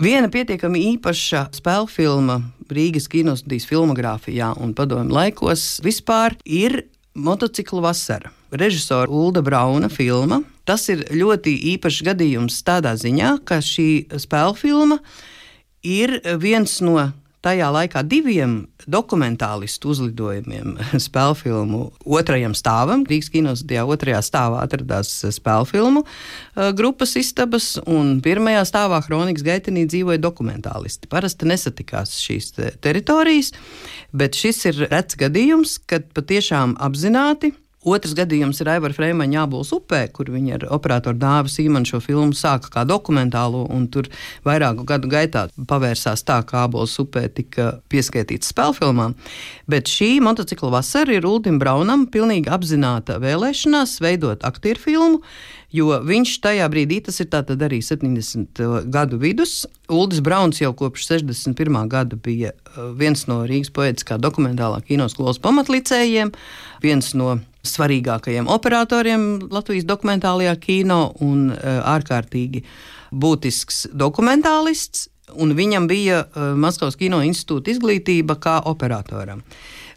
Viena pietiekami īpaša spēļu filma Rīgas kinostudijas filmogrāfijā un padomju laikos vispār ir Motociklu vasara. Režisora Ulda Brauna filma. Tas ir ļoti īpašs gadījums tādā ziņā, ka šī spēļu filma ir viens no tajā laikā diviem dokumentālistu uzlidojumiem spēļu filmu otrajam stāvam. Rīgas kinostudijā otrajā stāvā atradās spēļu filmu uh, grupas istabas, un pirmajā stāvā Kronikas gaitenī dzīvoja dokumentālisti. Parasti nesatikās šīs te teritorijas, bet šis ir rets gadījums, kad patiešām apzināti Otrs gadījums ir Aivara Freimaņa Jābols upē, kur viņa ar operatoru Dāvu Sīmanu šo filmu sāka kā dokumentālo, un tur vairāku gadu gaitā pavērsās tā, kā Ābols upē tika pieskaitīts spēlfilmām. Bet šī motocikla vasara ir Uldim Braunam pilnīgi apzināta vēlēšanās veidot aktieru filmu, jo viņš tajā brīdī, tas ir tātad arī 70 uh, gadu vidus, Uldis Brauns jau kopš 61. gada bija uh, viens no Rīgas poetiskā dokumentālā kinoskolas pamatlicējiem, viens no svarīgākajiem operatoriem Latvijas dokumentālajā kino un uh, ārkārtīgi būtisks dokumentālists. Un viņam bija Maskavas kino institūta izglītība kā operatoram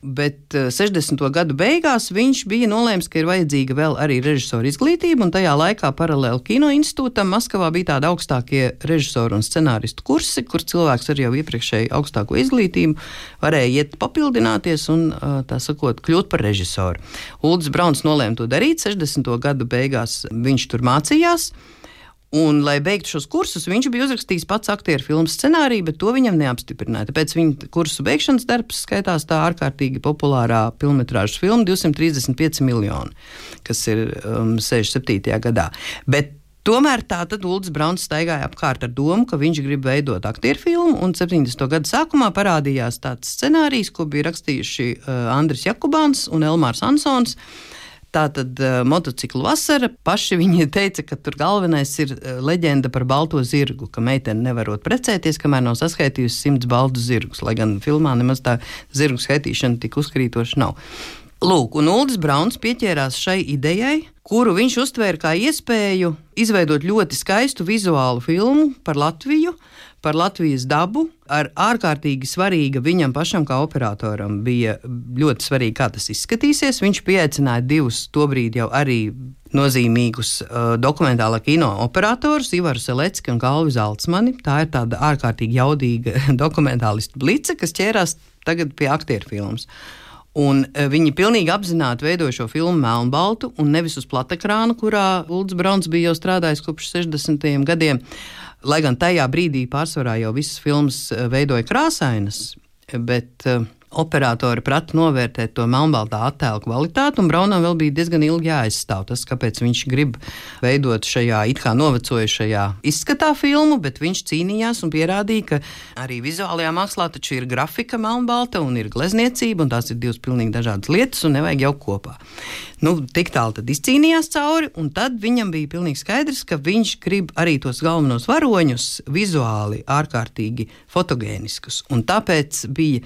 bet 60. Eh, gadu beigās viņš bija nolēmis, ka ir vajadzīga vēl arī režisora izglītība, un tajā laikā paralēli kino institūtam Maskavā bija tādi augstākie režisoru un scenāristu kursi, kur cilvēks ar jau iepriekšēju augstāko izglītību varēja iet papildināties un, eh, tā sakot, kļūt par režisoru. Ulris Brauns nolēma to darīt 60. gadu beigās, viņš tur mācījās. Un, lai beigtu šos kursus, viņš bija uzrakstījis pats aktieru filmu scenāriju, bet to viņam neapstiprināja. Tāpēc viņa kursu beigšanas darbs skaitās tā ārkārtīgi populārā filmas filma 235 miljoni, kas ir um, 67. gadā. Bet Tomēr tā tad Ulrichs Brauns staigāja apkārt ar domu, ka viņš grib veidot aktieru filmu, un 70. gada sākumā parādījās tāds scenārijs, ko bija rakstījuši uh, Andris Jakubāns un Elmārs Ansons. Uh, Tā tad uh, motociklu vasara. Paši viņi teica, ka tur galvenais ir uh, leģenda par balto zirgu, ka meitene nevarot precēties, kamēr nav saskaitījusi simts baltu zirgus. Lai gan filmā nemaz tā zirgu skaitīšana tik uzkrītoša nav. Lūk, un Ulris Brauns pieķērās šai idejai, kuru viņš uztvēra kā iespēju izveidot ļoti skaistu vizuālu filmu par Latviju, par Latvijas dabu. Ar ārkārtīgi svarīga viņam pašam, kā operatoram, bija ļoti svarīgi, kā tas izskatīsies. Viņš pieaicināja divus tobrīd jau arī nozīmīgus uh, dokumentālā kino operatorus, Ivaru Selecki un Kalvu Zeltsmani. Tā ir tāda ārkārtīgi jaudīga dokumentālistu blice, kas ķērās tagad pie aktieru filmas. Un uh, viņi pilnīgi apzināti veidoja šo filmu melnbaltu, un nevis uz platekrāna, kurā Ulrichs Browns bija jau strādājis kopš 60. gadiem. Lai gan tajā brīdī pārsvarā jau visas filmas eh, veidoja krāsainas, bet uh, operatori prata novērtēt to melnbaltā attēlu kvalitāti, un Braunam vēl bija diezgan ilgi jāizstāv tas, kāpēc viņš grib veidot šajā it kā novecojušajā izskatā filmu, bet viņš cīnījās un pierādīja, ka arī vizuālajā mākslā taču ir grafika melnbalta un ir glezniecība, un tās ir divas pilnīgi dažādas lietas, un nevajag jau kopā. Nu, tik tālu tad izcīnījās cauri, un tad viņam bija pilnīgi skaidrs, ka viņš grib arī tos galvenos varoņus vizuāli ārkārtīgi fotogēniskus, un tāpēc bija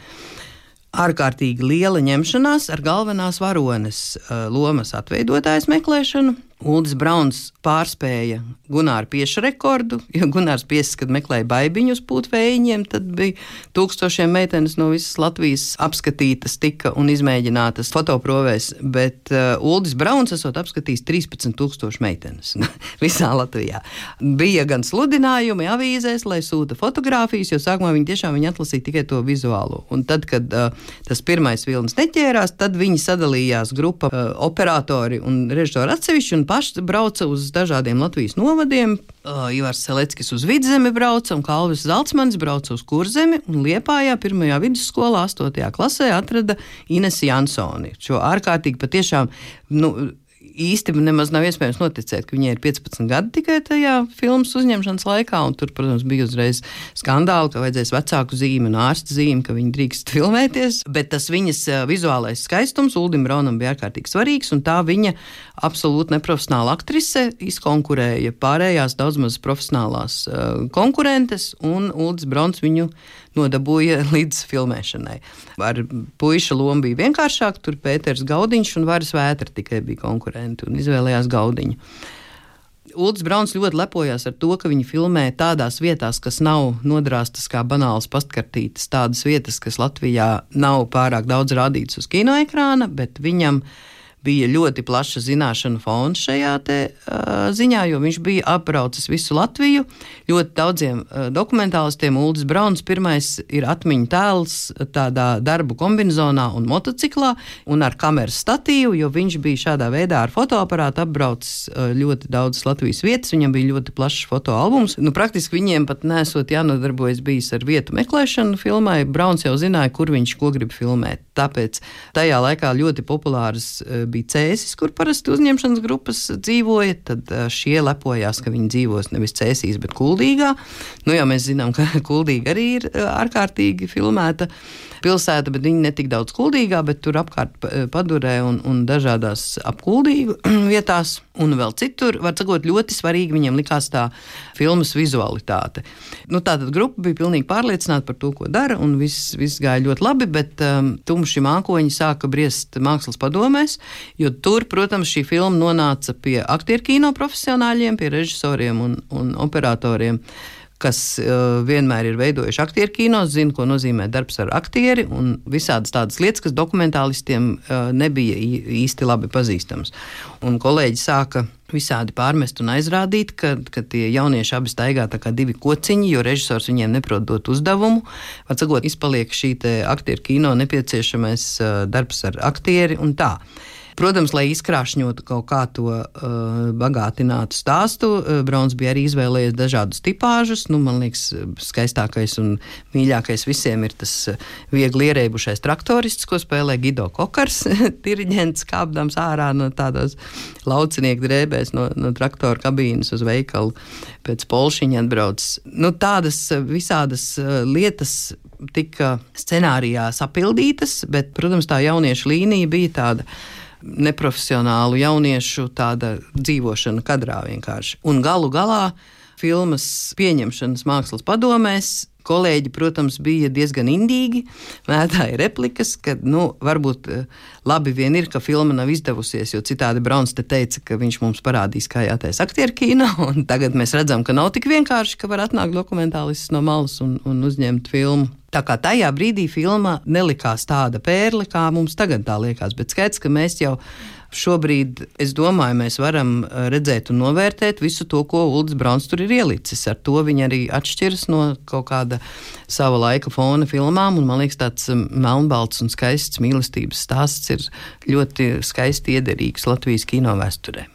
ārkārtīgi liela ņemšanās ar galvenās varones uh, lomas atveidotājas meklēšanu, Ulris Brauns pārspēja Gunāra pieša rekordu. Jo Gunārs piesas, kad meklēja baigiņu uz putekļiem, tad bija tūkstošiem meitenes no visas Latvijas apskatītas, tika un izmēģinātas fotoprovēs. Bet uh, Ulris Brauns esot apskatījis 13,000 meitenes visā Latvijā. Bija gan sludinājumi avīzēs, lai sūta fotogrāfijas, jo sākumā viņi tiešām viņi atlasīja tikai to vizuālo. Un tad, kad uh, tas pirmais vilnis neķērās, tad viņi sadalījās grupa uh, operatori un režisori atsevišķi paši brauca uz dažādiem Latvijas novadiem. Uh, Ivars Seleckis uz vidzemi brauca, un Kalvis Zeltsmanis brauca uz kurzemi, Liepājā pirmajā vidusskolā, 8. klasē, atrada Inesi Jansoni. Šo ārkārtīgi patiešām. Nu, īsti nemaz nav iespējams noticēt, ka viņai ir 15 gadi tikai tajā filmas uzņemšanas laikā. Tur, protams, bija uzreiz skandāli, ka vajadzēs vecāku zīmi un ārsta zīmi, ka viņi drīkst filmēties. Bet tas viņas vizuālais skaistums Uldim Braunam bija ārkārtīgi svarīgs, un tā viņa absolūti neprofesionāla aktrise izkonkurēja pārējās daudz maz profesionālās konkurentes, un Uldis Brauns viņu nodabūja līdz filmēšanai. Ar puiša lomu bija vienkāršāk, tur Pēters Gaudiņš un Varas Vētra tikai bija konkurenti un izvēlējās Gaudiņu. Ulrichs Brauns ļoti lepojās ar to, ka viņi filmē tādās vietās, kas nav nodrāstas kā banāls pastkartītes, tādas vietas, kas Latvijā nav pārāk daudz rādītas uz kinoekrāna, bet viņam ir bija ļoti plaša zināšanu fons šajā te, uh, ziņā, jo viņš bija apbraucis visu Latviju. Ļoti daudziem uh, dokumentālistiem Ulris Brauns pirmais ir atmiņu tēls tādā darbu kombinizonā un motociklā un ar kameras statīvu, jo viņš bija šādā veidā ar fotoaparātu apbraucis uh, ļoti daudzas Latvijas vietas. Viņam bija ļoti plašs fotoalbums. Nu, praktiski viņiem pat nesot jānodarbojas bijis ar vietu meklēšanu filmai. Brauns jau zināja, kur viņš ko grib filmēt. Tāpēc tajā laikā ļoti populāras uh, bija cēsis, kur parasti uzņemšanas grupas dzīvoja, tad šie lepojās, ka viņi dzīvos nevis cēsīs, bet kuldīgā. Nu, jā, mēs zinām, ka kuldīga arī ir ārkārtīgi filmēta pilsēta, bet viņi ne tik daudz kuldīgā, bet tur apkārt padurē un, un dažādās apkuldīgu vietās un vēl citur. Var sakot, ļoti svarīgi viņiem likās tā filmas vizualitāte. Nu, tātad grupa bija pilnīgi pārliecināta par to, ko dara, un viss, viss gāja ļoti labi, bet um, tumši mākoņi sāka briest mākslas padomēs, jo tur, protams, šī filma nonāca pie aktieru kino profesionāļiem, pie režisoriem un, un operatoriem kas uh, vienmēr ir veidojuši aktieru kino, zina, ko nozīmē darbs ar aktieri, un visādas tādas lietas, kas dokumentālistiem uh, nebija īsti labi pazīstamas. Un kolēģi sāka visādi pārmest un aizrādīt, ka, ka tie jaunieši abi staigā kā divi kociņi, jo režisors viņiem neprot dot uzdevumu. Atcakot, izpaliek šī aktieru kino nepieciešamais uh, darbs ar aktieri un tā. Protams, lai izkrāšņotu kaut kā to uh, bagātinātu stāstu, uh, Brauns bija arī izvēlējies dažādus tipāžus. Nu, man liekas, skaistākais un mīļākais visiem ir tas uh, viegli ierēbušais traktorists, ko spēlē Gido Kokars, diriģents kāpdams ārā no tādos laucinieku drēbēs no, no traktora kabīnes uz veikalu pēc polšiņa atbrauc. Nu, tādas uh, visādas uh, lietas tika scenārijā sapildītas, bet, protams, tā jauniešu līnija bija tāda neprofesionālu jauniešu dzīvošana kadrā vienkārši. Un galu galā filmas pieņemšanas mākslas padomēs kolēģi, protams, bija diezgan indīgi. Mētāja replikas, ka, nu, varbūt eh, labi vien ir, ka filma nav izdevusies, jo citādi Brauns te teica, ka viņš mums parādīs, kā jātaisa aktieru kino. Tagad mēs redzam, ka nav tik vienkārši, ka var atnākt dokumentālists no malas un, un uzņemt filmu. Tā kā tajā brīdī filma nelikās tāda pērle, kā mums tagad tā liekas, bet skaidrs, ka mēs jau šobrīd, es domāju, mēs varam uh, redzēt un novērtēt visu to, ko Ulris Brauns tur ir ielicis. Ar to viņa arī atšķiras no kaut kāda sava laika fona filmām, un man liekas, tāds um, melnbalts un skaists mīlestības stāsts ir ļoti skaisti iederīgs Latvijas kino vēsturē.